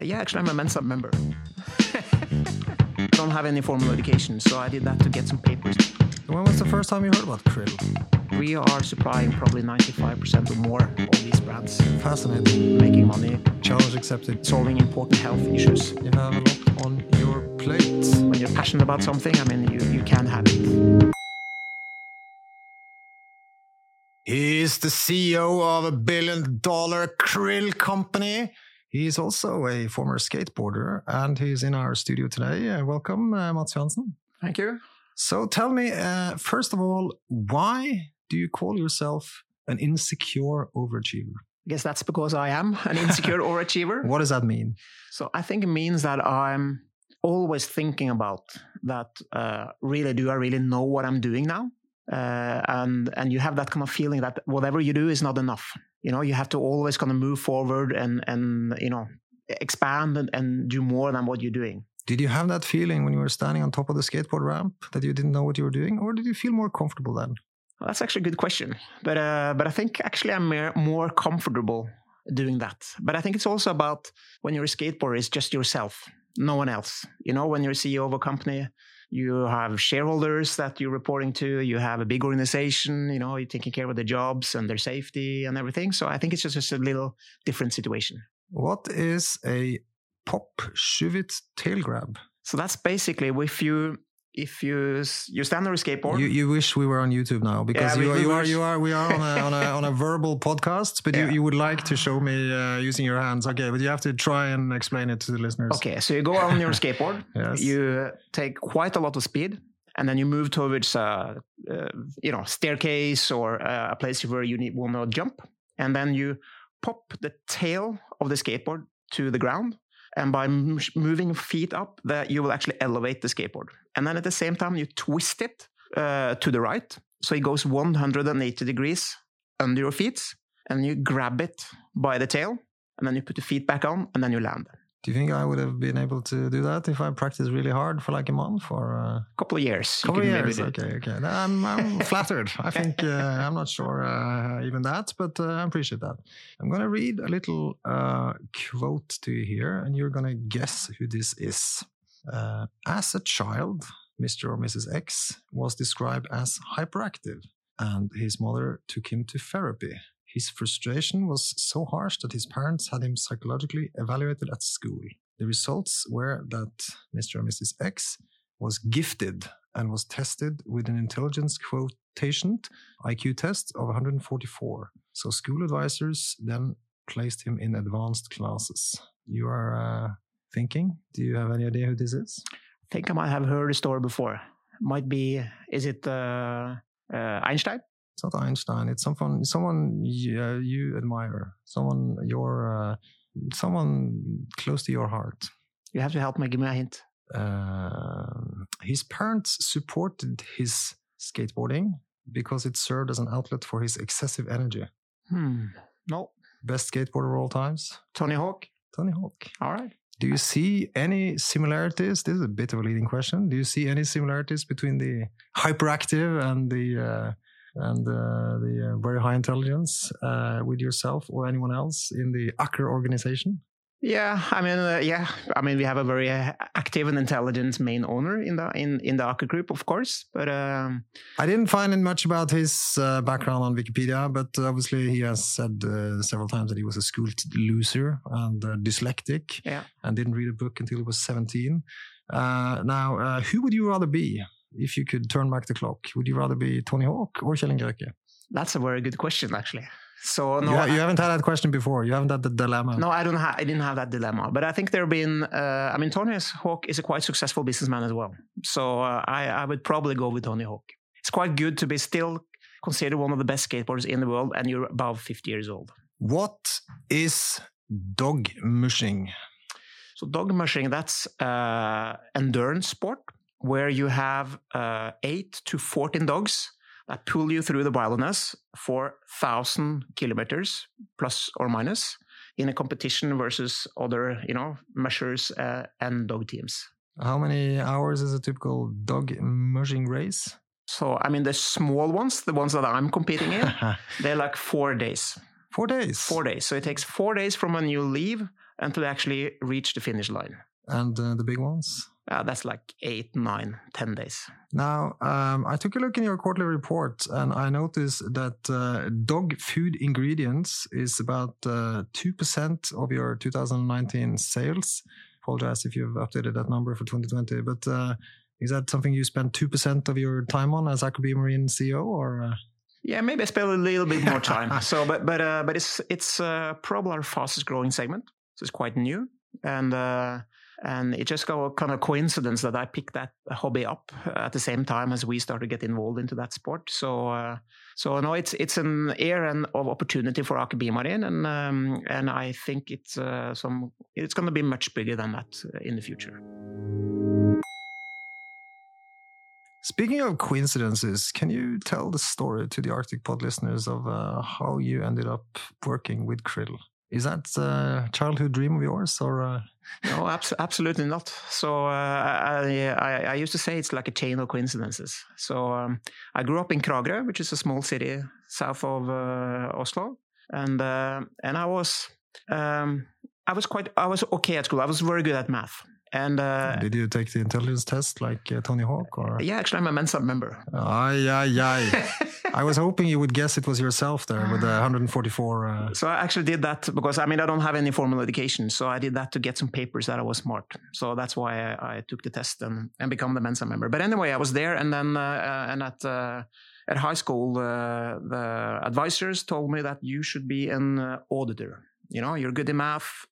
Yeah, actually, I'm a Mensa member. Don't have any formal education, so I did that to get some papers. When was the first time you heard about krill? We are supplying probably 95% or more of these brands, Fascinating. making money, Challenge accepted. solving important health issues. You have a lot on your plate. When you're passionate about something, I mean, you, you can have it. He's the CEO of a billion dollar krill company. He's also a former skateboarder and he's in our studio today. Uh, welcome, uh, Matts Johansen. Thank you. So tell me, uh, first of all, why do you call yourself an insecure overachiever? I guess that's because I am an insecure overachiever. What does that mean? So I think it means that I'm always thinking about that. Uh, really, do I really know what I'm doing now? Uh, and and you have that kind of feeling that whatever you do is not enough. You know, you have to always kind of move forward and and you know expand and, and do more than what you're doing. Did you have that feeling when you were standing on top of the skateboard ramp that you didn't know what you were doing, or did you feel more comfortable then? Well, that's actually a good question, but uh, but I think actually I'm more, more comfortable doing that. But I think it's also about when you're a skateboarder, it's just yourself, no one else. You know, when you're CEO of a company, you have shareholders that you're reporting to, you have a big organization, you know, you're taking care of the jobs and their safety and everything. So I think it's just, just a little different situation. What is a pop shuvit tail grab? So that's basically if you if you you stand on a skateboard. You, you wish we were on YouTube now because Yeah, you, we- are, you are you are we are on a on a, on a verbal podcast, but Yeah. you, you would like to show me uh, using your hands. Okay, but you have to try and explain it to the listeners. Okay, so you go on your skateboard, Yes. you take quite a lot of speed, and then you move towards a, uh, you know staircase or a place where you need want to jump, and then you pop the tail of the skateboard to the ground, and by m- moving feet up, that you will actually elevate the skateboard, and then at the same time you twist it uh, to the right, so it goes 180 degrees under your feet, and you grab it by the tail, and then you put the feet back on, and then you land. Do you think I would have been able to do that if I practiced really hard for like a month or a couple of years. couple of years? Okay, okay. I'm, I'm flattered. I think uh, I'm not sure uh, even that, but uh, I appreciate that. I'm going to read a little uh, quote to you here, and you're going to guess who this is. Uh, as a child, Mr. or Mrs. X was described as hyperactive, and his mother took him to therapy. His frustration was so harsh that his parents had him psychologically evaluated at school. The results were that Mr. and Mrs. X was gifted and was tested with an intelligence quotient IQ test of 144. So school advisors then placed him in advanced classes. You are uh, thinking, do you have any idea who this is? I think I might have heard the story before. Might be, is it uh, uh, Einstein? It's not Einstein. It's someone someone you, uh, you admire. Someone your uh, someone close to your heart. You have to help me. Give me a hint. Um his parents supported his skateboarding because it served as an outlet for his excessive energy. Hmm. No. Best skateboarder of all times, Tony Hawk. Tony Hawk. All right. Do you see any similarities? This is a bit of a leading question. Do you see any similarities between the hyperactive and the uh, and uh, the uh, very high intelligence uh, with yourself or anyone else in the Aker organization? Yeah, I mean, uh, yeah, I mean, we have a very uh, active and intelligent main owner in the in in the Aker Group, of course. But um, I didn't find in much about his uh, background on Wikipedia, but obviously he has said uh, several times that he was a school loser and uh, dyslexic Yeah. and didn't read a book until he was 17. Uh, now, uh, who would you rather be if you could turn back the clock? Would you rather be Tony Hawk or Kjell Inge Røkke? that's a very good question, actually. So no, you, ha- you haven't had that question before. You haven't had the dilemma. No, I don't have. I didn't have that dilemma. But I think there have been. Uh, I mean, Tony Hawk is a quite successful businessman as well. So uh, I, I would probably go with Tony Hawk. It's quite good to be still considered one of the best skateboarders in the world, and you're above 50 years old. What is dog mushing? So dog mushing, that's uh, endurance sport where you have uh, eight to 14 dogs that pull you through the wilderness for 1,000 kilometers plus or minus in a competition versus other, you know, measures uh, and dog teams. How many hours is a typical dog mushing race? So, I mean, the small ones, the ones that I'm competing in, they're like four days. Four days. Four days. So it takes four days from when you leave until they actually reach the finish line. And uh, the big ones? Uh, that's like eight, nine, ten days. Now, um, I took a look in your quarterly report and I noticed that uh, dog food ingredients is about uh, 2% of your 2019 sales. Apologize if you've updated that number for 2020, but uh, is that something you spend 2% of your time on as Aker Marine CEO or? Uh? Yeah, maybe I spend a little bit more time. so, but but uh, but it's it's probably our fastest growing segment. So it's quite new, and and it just got a kind of coincidence that I picked that hobby up at the same time as we started to get involved into that sport. So, uh, so no, it's it's an era of opportunity for Aker BioMarine, and um, and I think it's uh, some it's going to be much bigger than that in the future. Speaking of coincidences, can you tell the story to the Arctic Pod listeners of uh, how you ended up working with krill? Is that a childhood dream of yours, or? Uh... No, abs- absolutely not. So uh, I, I, I, used to say it's like a chain of coincidences. So um, I grew up in Kragerø, which is a small city south of uh, Oslo, and uh, and I was um, I was quite I was okay at school. I was very good at math. And uh, did you take the intelligence test like uh, Tony Hawk? Or yeah, actually, I'm a Mensa member. Ay, ay, ay. I was hoping you would guess it was yourself there with the 144. Uh... So I actually did that because I mean I don't have any formal education, so I did that to get some papers that I was smart. So that's why I, I took the test and and become the Mensa member. But anyway, I was there, and then uh, uh, and at uh, at high school, the advisors told me that you should be an auditor. You know, you're good in math.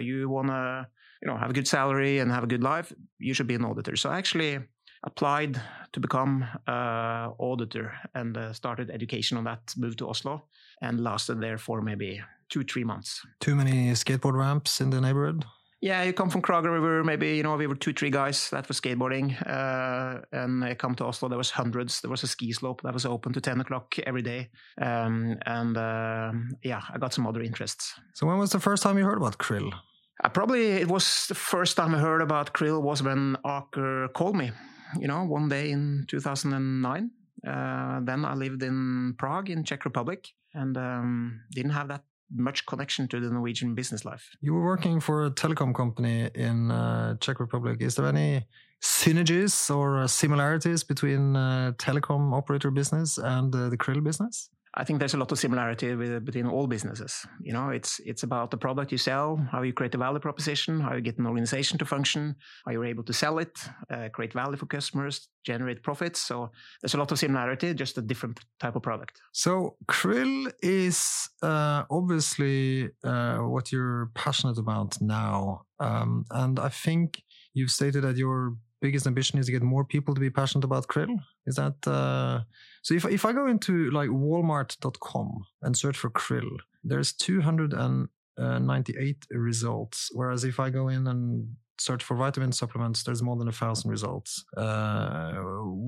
you wanna you know have a good salary and have a good life, you should be an auditor. So I actually applied to become uh, auditor and uh, started education on that. Moved to Oslo and lasted there for maybe two three months. Too many skateboard ramps in the neighborhood. Yeah, you come from Kragerø. We were maybe you know we were two three guys that were skateboarding, uh, and I come to Oslo. There was hundreds. There was a ski slope that was open to ten o'clock every day, um, and uh, yeah, I got some other interests. So when was the first time you heard about krill? I probably it was the first time I heard about krill was when Aker called me. You know, one day in 2009. Uh, then I lived in Prague in Czech Republic and um, didn't have that much connection to the Norwegian business life. You were working for a telecom company in uh, Czech Republic. Is there any synergies or uh, similarities between uh, telecom operator business and uh, the krill business? I think there's a lot of similarity with, between all businesses. You know, it's it's about the product you sell, how you create a value proposition, how you get an organization to function, how you're able to sell it, uh, create value for customers, generate profits. So there's a lot of similarity, just a different type of product. So krill is uh, obviously uh, what you're passionate about now, um, and I think you've stated that your biggest ambition is to get more people to be passionate about krill. Is that uh, so? If if I go into like Walmart.com and search for krill, there's 298 results. Whereas if I go in and search for vitamin supplements, there's more than a thousand results. Uh,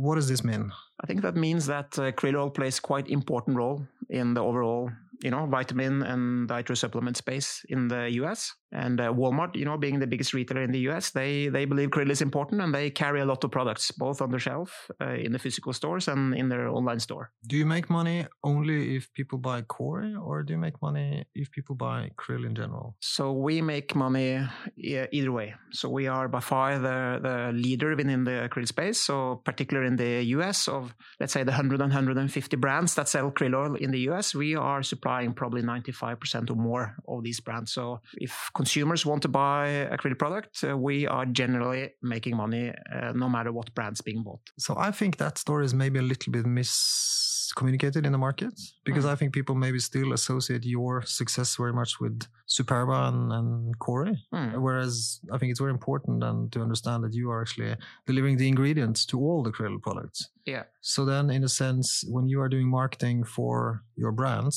what does this mean? I think that means that uh, krill oil plays quite important role in the overall you know, vitamin and dietary supplement space in the US. And uh, Walmart, you know, being the biggest retailer in the US, they they believe krill is important and they carry a lot of products both on the shelf uh, in the physical stores and in their online store. Do you make money only if people buy Kori, or do you make money if people buy krill in general? So we make money either way. So we are by far the the leader within the krill space. So particularly in the US, of let's say the 100 and 150 brands that sell krill oil in the US, we are supplying probably 95% or more of these brands. So if consumers want to buy a krill product, uh, we are generally making money uh, no matter what brand's being bought. So I think that story is maybe a little bit miscommunicated in the market because mm. I think people maybe still associate your success very much with Superba and, and Kori. Mm. Whereas I think it's very important and to understand that you are actually delivering the ingredients to all the krill products. Yeah. So then in a sense, when you are doing marketing for your brands,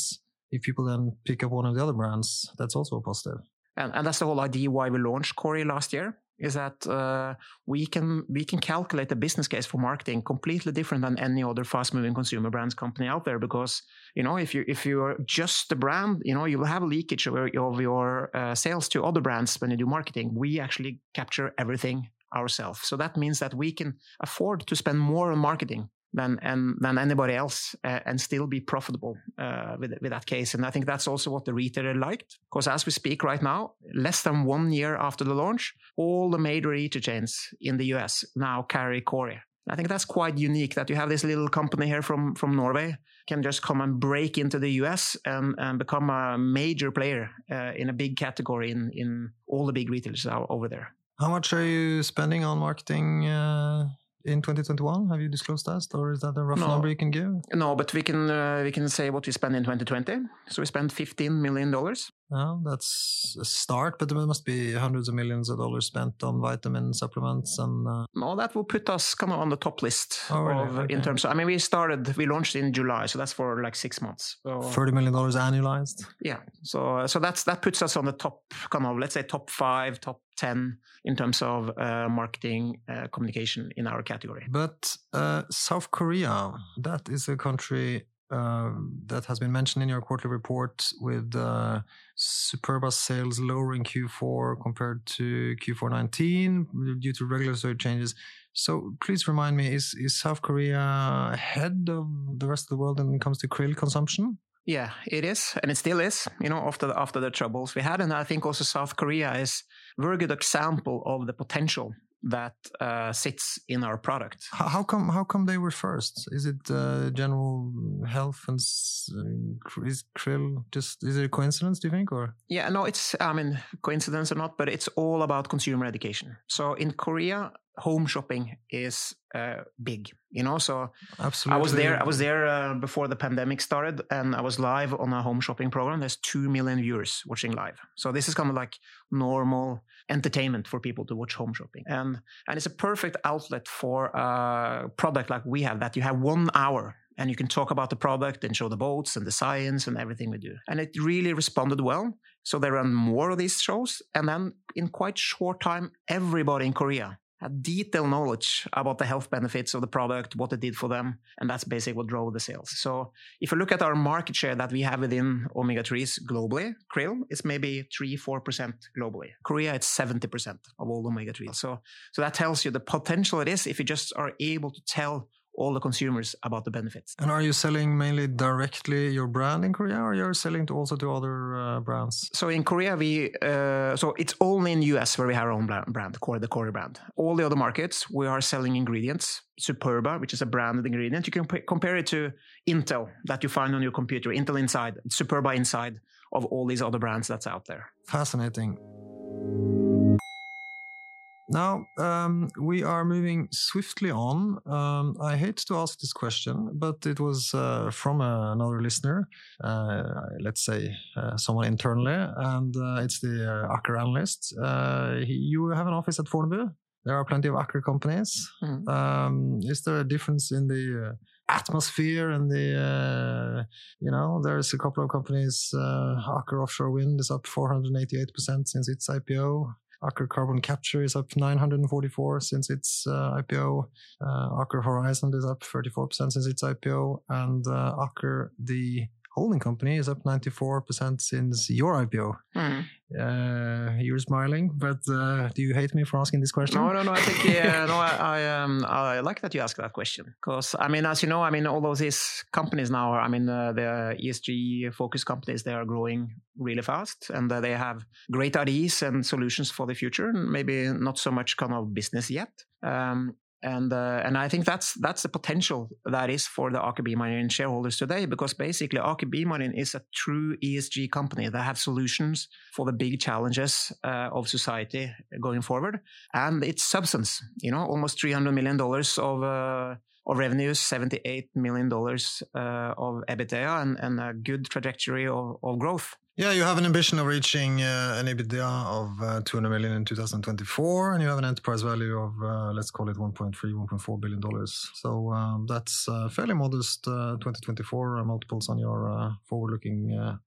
if people then pick up one of the other brands, that's also a positive. And, and that's the whole idea why we launched Kori last year is that uh, we can we can calculate a business case for marketing completely different than any other fast moving consumer brands company out there because you know if you if you're just the brand you know you will have a leakage of your, of your uh, sales to other brands when you do marketing. We actually capture everything ourselves. So that means that we can afford to spend more on marketing than and than anybody else uh, and still be profitable uh, with with that case. And I think that's also what the retailer liked because as we speak right now, less than one year after the launch, all the major retail chains in the US now carry Kori. I think that's quite unique that you have this little company here from from Norway can just come and break into the US and, and become a major player uh, in a big category in in all the big retailers over there. How much are you spending on marketing uh, in 2021? Have you disclosed that, or is that a rough no. number you can give? No, but we can uh, we can say what we spent in 2020. So we spent 15 million dollars. Oh, that's a start, but there must be hundreds of millions of dollars spent on vitamin supplements and. Uh... No, that will put us kind of on the top list oh, really? of, okay. in terms of. I mean, we started, we launched in July, so that's for like six months. So, Thirty million dollars annualized. Yeah, so so that's that puts us on the top, kind of let's say top five, top 10 in terms of uh, marketing uh, communication in our category. But uh, South Korea, that is a country that has been mentioned in your quarterly report with uh, Superba sales lower in Q4 compared to Q4 19 due to regulatory changes. So please remind me, is, is South Korea ahead of the rest of the world when it comes to krill consumption? Yeah, it is, and it still is. You know, after the, after the troubles we had, and I think also South Korea is a very good example of the potential that uh, sits in our product. How, come? How come they were first? Is it uh, general health and uh, is krill just? Is it a coincidence? Do you think, or? Yeah, no, it's. I mean, coincidence or not, but it's all about consumer education. So in Korea, home shopping is uh, big you know so Absolutely. i was there i was there uh, before the pandemic started and i was live on a home shopping program there's 2 million viewers watching live so this is kind of like normal entertainment for people to watch home shopping and and it's a perfect outlet for a product like we have that you have one hour and you can talk about the product and show the boats and the science and everything we do. And it really responded well. So they run more of these shows. And then in quite short time, everybody in Korea detailed knowledge about the health benefits of the product, what it did for them, and that's basically what drove the sales. So if you look at our market share that we have within omega-3s globally, krill is maybe 3-4% globally. Korea, it's 70% of all omega-3s. So, so that tells you the potential it is if you just are able to tell all the consumers about the benefits. And are you selling mainly directly your brand in Korea, or you're selling to also to other uh, brands? So in Korea, we uh, so it's only in US where we have our own brand, Kori, the Kori brand. All the other markets, we are selling ingredients. Superba, which is a branded ingredient, you can compare it to Intel that you find on your computer. Intel inside, Superba inside of all these other brands that's out there. Fascinating. Now, um, we are moving swiftly on. Um, I hate to ask this question, but it was uh, from uh, another listener, uh, let's say uh, someone internally, and uh, it's the uh, Aker analyst. You have an office at Fornebu. There are plenty of Aker companies. Mm. Um, is there a difference in the atmosphere and the, you know, there's a couple of companies, Aker Offshore Wind is up 488% since its IPO. Aker Carbon Capture is up 944 since its uh, IPO. Uh, Aker Horizon is up 34% since its IPO. And uh, Aker, the holding company, is up 94% since your IPO. Mm. Uh, you're smiling, but uh, do you hate me for asking this question? No, no, no. I think yeah, no. I, I, um, I like that you ask that question because I mean, as you know, I mean, all of these companies now, are, I mean, uh, the ESG focused companies, they are growing really fast, and uh, they have great ideas and solutions for the future. And maybe not so much kind of business yet. Um, and uh, and I think that's that's the potential that is for the Aker BioMarine shareholders today, because basically Aker BioMarine is a true ESG company that have solutions for the big challenges uh, of society going forward, and it's substance. You know, almost three hundred million dollars of. Uh, of revenues, $78 million uh, of EBITDA, and, and a good trajectory of, of growth. Yeah, you have an ambition of reaching uh, an EBITDA of uh, 200 million in 2024, and you have an enterprise value of uh, let's call it 1.3, 1.4 billion dollars. So um, that's uh, fairly modest uh, 2024 multiples on your uh, forward-looking uh,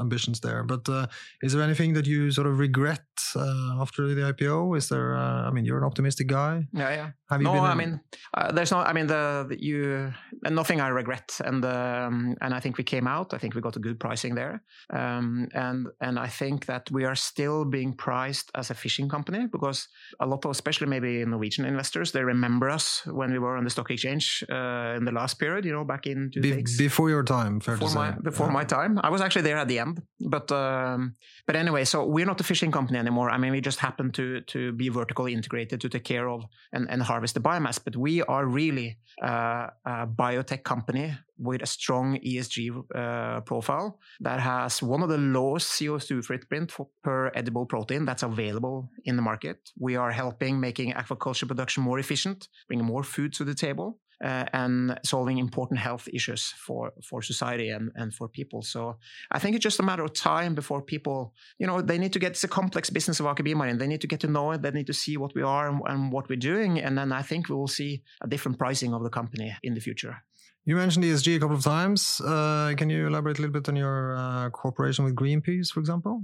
ambitions there. But uh, is there anything that you sort of regret uh, after the IPO? Is there? Uh, I mean, you're an optimistic guy. Yeah, yeah. Have you no? I mean, uh, there's no. I mean, the, the you nothing I regret, and um, and I think we came out. I think we got a good pricing there, um, and and I think that we are still being priced as a fishing company because a lot of, especially maybe Norwegian investors, they remember us when we were on the stock exchange uh, in the last period. You know, back in Be- before your time, fair before to my before Yeah. my time. I was actually there at the end, but um, but anyway, so we're not a fishing company anymore. I mean, we just happen to to be vertically integrated to take care of and, and harvest the biomass. But we are really uh, a biotech company with a strong ESG uh, profile that has one of the lowest CO2 footprint for, per edible protein that's available in the market. We are helping making aquaculture production more efficient, bringing more food to the table uh, and solving important health issues for, for society and, and for people. So I think it's just a matter of time before people, you know, they need to get it's a complex business of Aker BioMarine. They need to get to know it. They need to see what we are and, and what we're doing. And then I think we will see a different pricing of the company in the future. You mentioned ESG a couple of times. Uh, can you elaborate a little bit on your uh, cooperation with Greenpeace, for example?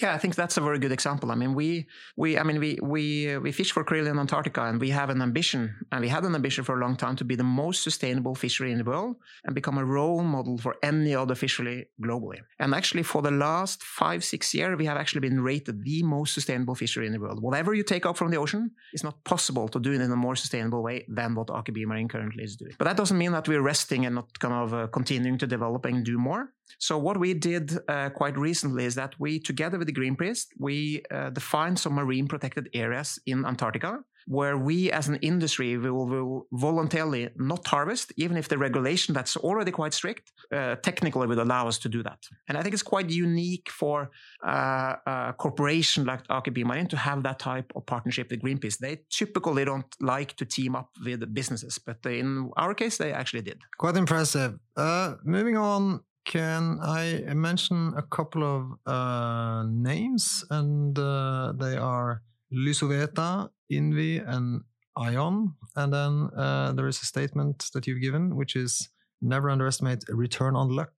Yeah, I think that's a very good example. I mean, we we I mean we we we fish for krill in Antarctica, and we have an ambition, and we had an ambition for a long time to be the most sustainable fishery in the world and become a role model for any other fishery globally. And actually, for the last five six years, we have actually been rated the most sustainable fishery in the world. Whatever you take up from the ocean, it's not possible to do it in a more sustainable way than what Aker BioMarine currently is doing. But that doesn't mean that we're resting and not kind of uh, continuing to develop and do more. So what we did uh, quite recently is that we, together with the Greenpeace, we uh, defined some marine protected areas in Antarctica where we as an industry will, will voluntarily not harvest, even if the regulation that's already quite strict, uh, technically would allow us to do that. And I think it's quite unique for uh, a corporation like Aker BioMarine to have that type of partnership with Greenpeace. They typically don't like to team up with businesses, but in our case, they actually did. Quite impressive. Uh, moving on, can I mention a couple of uh, names? And uh, they are Lysoveta, Invi, and AION. And then uh, there is a statement that you've given, which is never underestimate return on luck.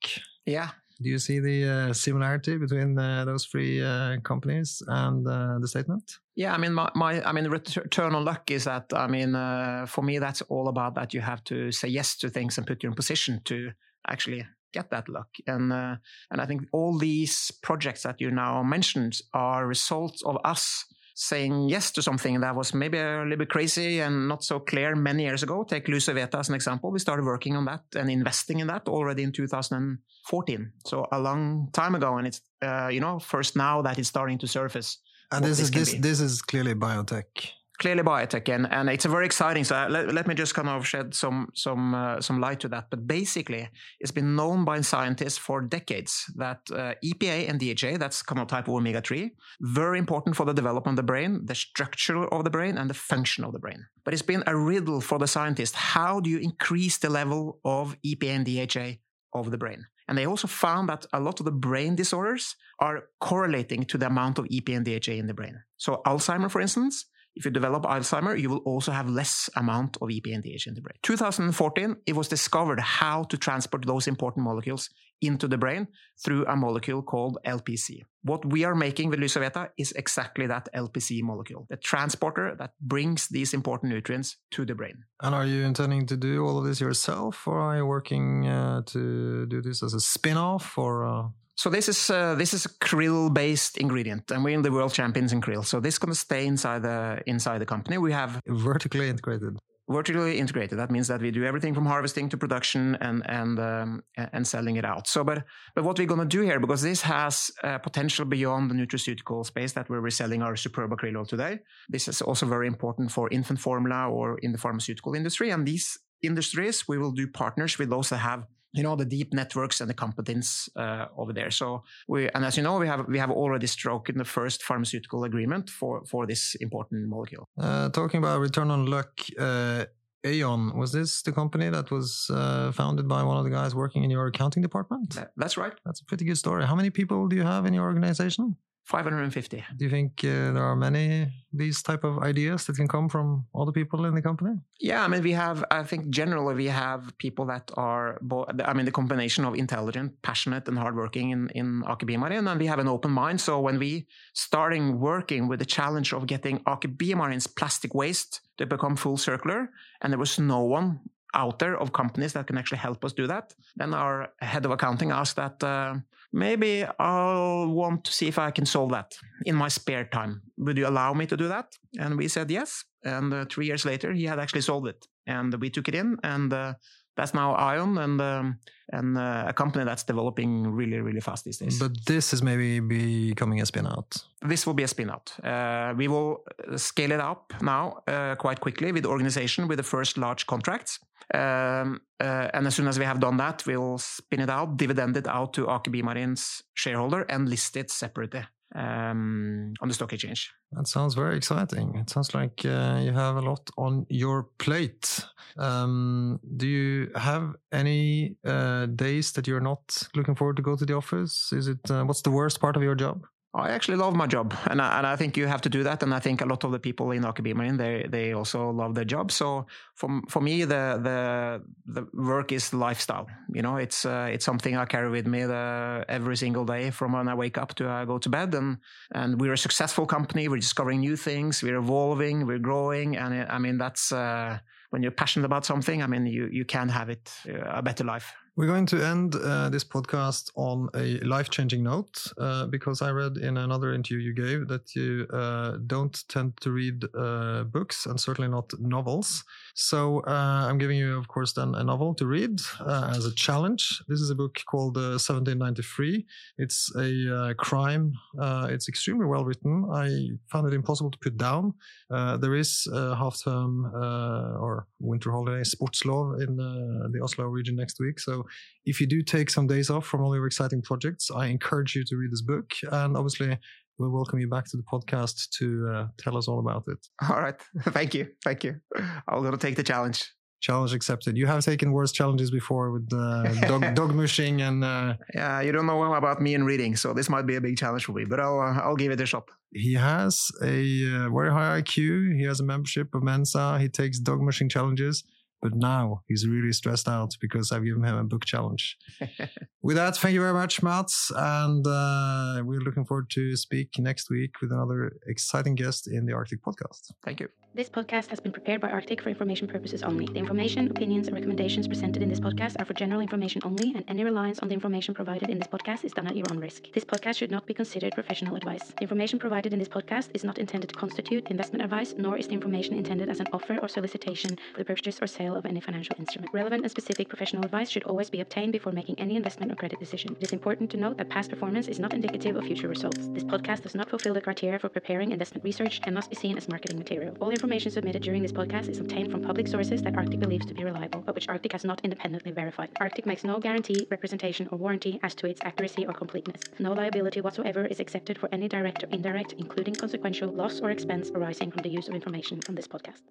Yeah, Do you see the uh, similarity between uh, those three uh, companies and uh, the statement? Yeah, I mean, my, my I mean, return on luck is that I mean, uh, for me, that's all about that you have to say yes to things and put you in position to actually get that luck. And uh, and I think all these projects that you now mentioned are results of us saying yes to something that was maybe a little bit crazy and not so clear many years ago. Take Lysoveta as an example. We started working on that and investing in that already in 2014. So a long time ago, and it's uh, you know first now that it's starting to surface. And what this is this be. this is clearly biotech. Clearly biotech and, and it's a very exciting so uh, let, let me just kind of shed some some uh, some light to that. But basically it's been known by scientists for decades that uh, EPA and DHA that's kind of type of omega-3 very important for the development of the brain the structure of the brain and the function of the brain. But it's been a riddle for the scientists. How do you increase the level of EPA and DHA of the brain? And they also found that a lot of the brain disorders are correlating to the amount of EPA and DHA in the brain. So Alzheimer for instance if you develop Alzheimer, you will also have less amount of DHA in the brain. 2014, it was discovered how to transport those important molecules into the brain through a molecule called LPC. What we are making with Lysoveta is exactly that LPC molecule, the transporter that brings these important nutrients to the brain. And are you intending to do all of this yourself, or are you working uh, to do this as a spin-off, or? Uh... So this is uh, this is a krill-based ingredient, and we're in the world champions in krill. So this is going to stay inside the inside the company. We have vertically integrated. vertically integrated. That means that we do everything from harvesting to production and and um, and selling it out. So, but but what we're going to do here, because this has uh, potential beyond the nutraceutical space that we're reselling our Superba krill oil today. This is also very important for infant formula or in the pharmaceutical industry. And these industries, we will do partners with those that have you know the deep networks and the competence uh, over there. So we and as you know, we have we have already struck in the first pharmaceutical agreement for for this important molecule. Uh, talking about return on luck, uh, AION was this the company that was uh, founded by one of the guys working in your accounting department? That's right. That's a pretty good story. How many people do you have in your organization? 550. Do you think uh, there are many these type of ideas that can come from other people in the company? Yeah, I mean, we have. I think generally we have people that are. I mean, the combination of intelligent, passionate, and hardworking in in Aker BioMarine, and we have an open mind. So when we starting working with the challenge of getting Aker BioMarine's plastic waste to become full circular, and there was no one out there of companies that can actually help us do that. Then our head of accounting asked that uh, maybe I'll want to see if I can solve that in my spare time. Would you allow me to do that? And we said yes. And uh, three years later, he had actually solved it, and we took it in, and uh, that's now AION and um, and uh, a company that's developing really really fast these days. But this is maybe becoming a spin out. This will be a spin out. Uh, we will scale it up now uh, quite quickly with the organization with the first large contracts. Um, uh, and as soon as we have done that, we'll spin it out, dividend it out to Aker BioMarine's shareholder, and list it separately um, on the stock exchange. That sounds very exciting. It sounds like uh, you have a lot on your plate. Um, do you have any uh, days that you're not looking forward to go to the office? Is it uh, what's the worst part of your job? I actually love my job, and I, and I think you have to do that. And I think a lot of the people in Aker BioMarine they they also love their job. So for for me, the the the work is lifestyle. You know, it's uh, it's something I carry with me the, every single day from when I wake up to I go to bed. And and we're a successful company. We're discovering new things. We're evolving. We're growing. And I mean, that's uh, when you're passionate about something. I mean, you you can have it uh, a better life. We're going to end uh, this podcast on a life changing note uh, because I read in another interview you gave that you uh, don't tend to read uh, books and certainly not novels. So uh, I'm giving you, of course, then a novel to read uh, as a challenge. This is a book called 1793. It's a crime. it's extremely well written. I found it impossible to put down. there is a half term or winter holiday, sportslov in the Oslo region next week. So if you do take some days off from all your exciting projects, I encourage you to read this book. And obviously, we'll welcome you back to the podcast to uh, tell us all about it. All right. Thank you. Thank you. I'm going to take the challenge. Challenge accepted. You have taken worse challenges before with uh, dog, dog mushing and. Uh, yeah, you don't know about me in reading, so this might be a big challenge for me, but I'll, uh, I'll give it a shot. He has a uh, very high IQ. He has a membership of Mensa. He takes dog mushing challenges. But now he's really stressed out because I've given him a book challenge. with that, thank you very much, Matts. And uh, we're looking forward to speak next week with another exciting guest in the Arctic podcast. Thank you. This podcast has been prepared by Arctic for information purposes only. The information, opinions, and recommendations presented in this podcast are for general information only, and any reliance on the information provided in this podcast is done at your own risk. This podcast should not be considered professional advice. The information provided in this podcast is not intended to constitute investment advice, nor is the information intended as an offer or solicitation for the purchase or sale of any financial instrument. Relevant and specific professional advice should always be obtained before making any investment or credit decision. It is important to note that past performance is not indicative of future results. This podcast does not fulfill the criteria for preparing investment research and must be seen as marketing material. All information submitted during this podcast is obtained from public sources that Arctic believes to be reliable, but which Arctic has not independently verified. Arctic makes no guarantee, representation, or warranty as to its accuracy or completeness. No liability whatsoever is accepted for any direct or indirect, including consequential loss or expense arising from the use of information from this podcast.